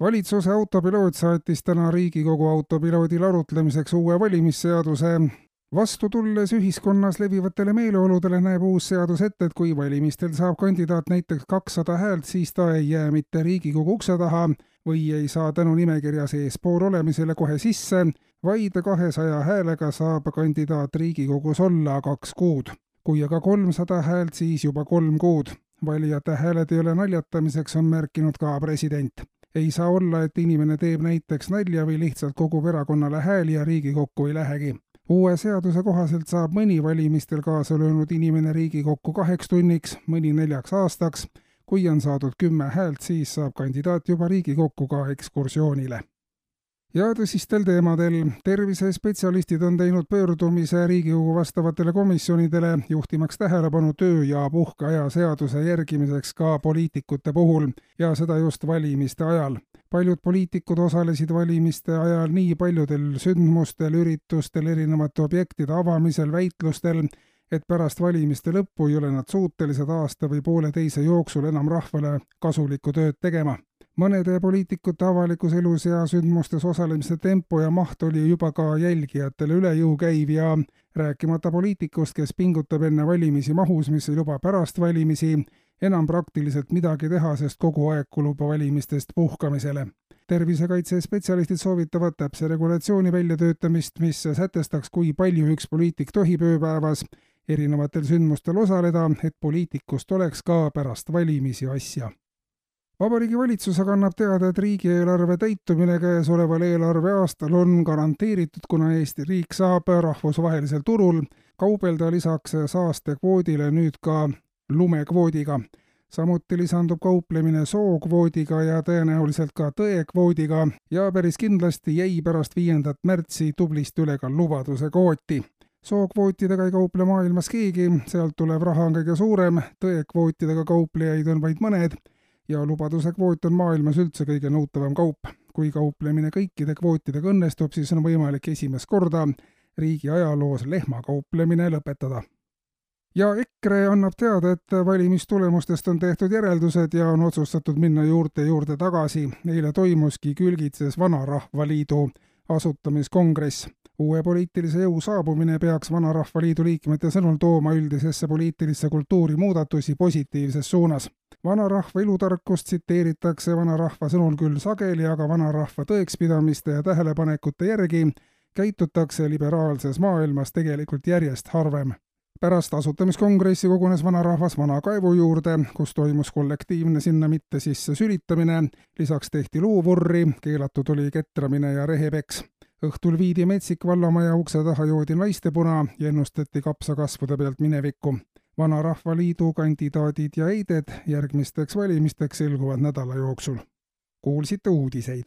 Valitsuse autopiloot saatis täna Riigikogu autopiloodil arutlemiseks uue valimisseaduse. vastu tulles ühiskonnas levivatele meeleoludele näeb uus seadus ette, et kui valimistel saab kandidaat näiteks kakssada häält, siis ta ei jää mitte Riigikogu ukse taha või ei saa tänu nimekirjas eespool olemisele kohe sisse, vaid kahesaja häälega saab kandidaat Riigikogus olla kaks kuud kui aga kolmsada häält, siis juba kolm kuud valijate hääled ei ole naljatamiseks, on märkinud ka president. Ei saa olla, et inimene teeb näiteks nalja või lihtsalt kogub erakonnale hääli ja Riigikokku ei lähegi. uue seaduse kohaselt saab mõni valimistel kaasa löönud inimene Riigikokku kaheks tunniks, mõni neljaks aastaks. kui on saadud kümme häält, siis saab kandidaat juba Riigikokku ka ekskursioonile ja tõsistel teemadel. tervisespetsialistid on teinud pöördumise Riigikogu vastavatele komisjonidele, juhtimaks tähelepanu töö- ja puhkeaja seaduse järgimiseks ka poliitikute puhul ja seda just valimiste ajal. paljud poliitikud osalesid valimiste ajal nii paljudel sündmustel, üritustel, erinevate objektide avamisel, väitlustel, et pärast valimiste lõppu ei ole nad suutelised aasta või pooleteise jooksul enam rahvale kasulikku tööd tegema mõnede poliitikute avalikus elus ja sündmustes osalemise tempo ja maht oli juba ka jälgijatele üle jõu käiv ja rääkimata poliitikust, kes pingutab enne valimisi mahus, mis ei luba pärast valimisi enam praktiliselt midagi teha, sest kogu aeg kulub valimistest puhkamisele. tervisekaitsespetsialistid soovitavad täpse regulatsiooni väljatöötamist, mis sätestaks, kui palju üks poliitik tohib ööpäevas erinevatel sündmustel osaleda, et poliitikust oleks ka pärast valimisi asja vabariigi valitsus aga annab teada, et riigieelarve täitumine käesoleval eelarveaastal on garanteeritud, kuna Eesti riik saab rahvusvahelisel turul kaubelda lisaks saastekvoodile nüüd ka lumekvoodiga. samuti lisandub kauplemine sookvoodiga ja tõenäoliselt ka tõekvoodiga ja päris kindlasti jäi pärast viiendat märtsi tublisti üle ka lubaduse kvooti sookvootidega ei kauple maailmas keegi, sealt tulev raha on kõige suurem, tõekvootidega kauplejaid on vaid mõned ja lubaduse kvoot on maailmas üldse kõige nõutavam kaup. kui kauplemine kõikide kvootidega õnnestub, siis on võimalik esimest korda riigi ajaloos lehmakauplemine lõpetada. ja EKRE annab teada, et valimistulemustest on tehtud järeldused ja on otsustatud minna juurte juurde tagasi. eile toimuski Külgitses Vanarahvaliidu asutamiskongress uue poliitilise jõu saabumine peaks Vanarahvaliidu liikmete sõnul tooma üldisesse poliitilisse kultuuri muudatusi positiivses suunas. Vanarahva ilutarkust tsiteeritakse vanarahva sõnul küll sageli, aga vanarahva tõekspidamiste ja tähelepanekute järgi käitutakse liberaalses maailmas tegelikult järjest harvem. Pärast asutamiskongressi kogunes vanarahvas Vana kaevu juurde, kus toimus kollektiivne sinna mitte sisse sülitamine, lisaks tehti luuvurri, keelatud oli ketramine ja rehepeks. Õhtul viidi Metsik vallamaja ukse taha joodi naistepuna ja ennustati kapsakasvude pealt minevikku. Vanarahvaliidu kandidaadid ja eided järgmisteks valimisteks selguvad nädala jooksul. kuulsite uudiseid